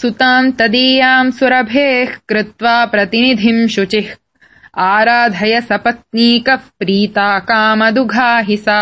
सुताम् तदीयाम् सुरभेः कृत्वा प्रतिनिधिम् शुचिः। आराधय सपत्नीकः प्रीता कामदुघा हि सा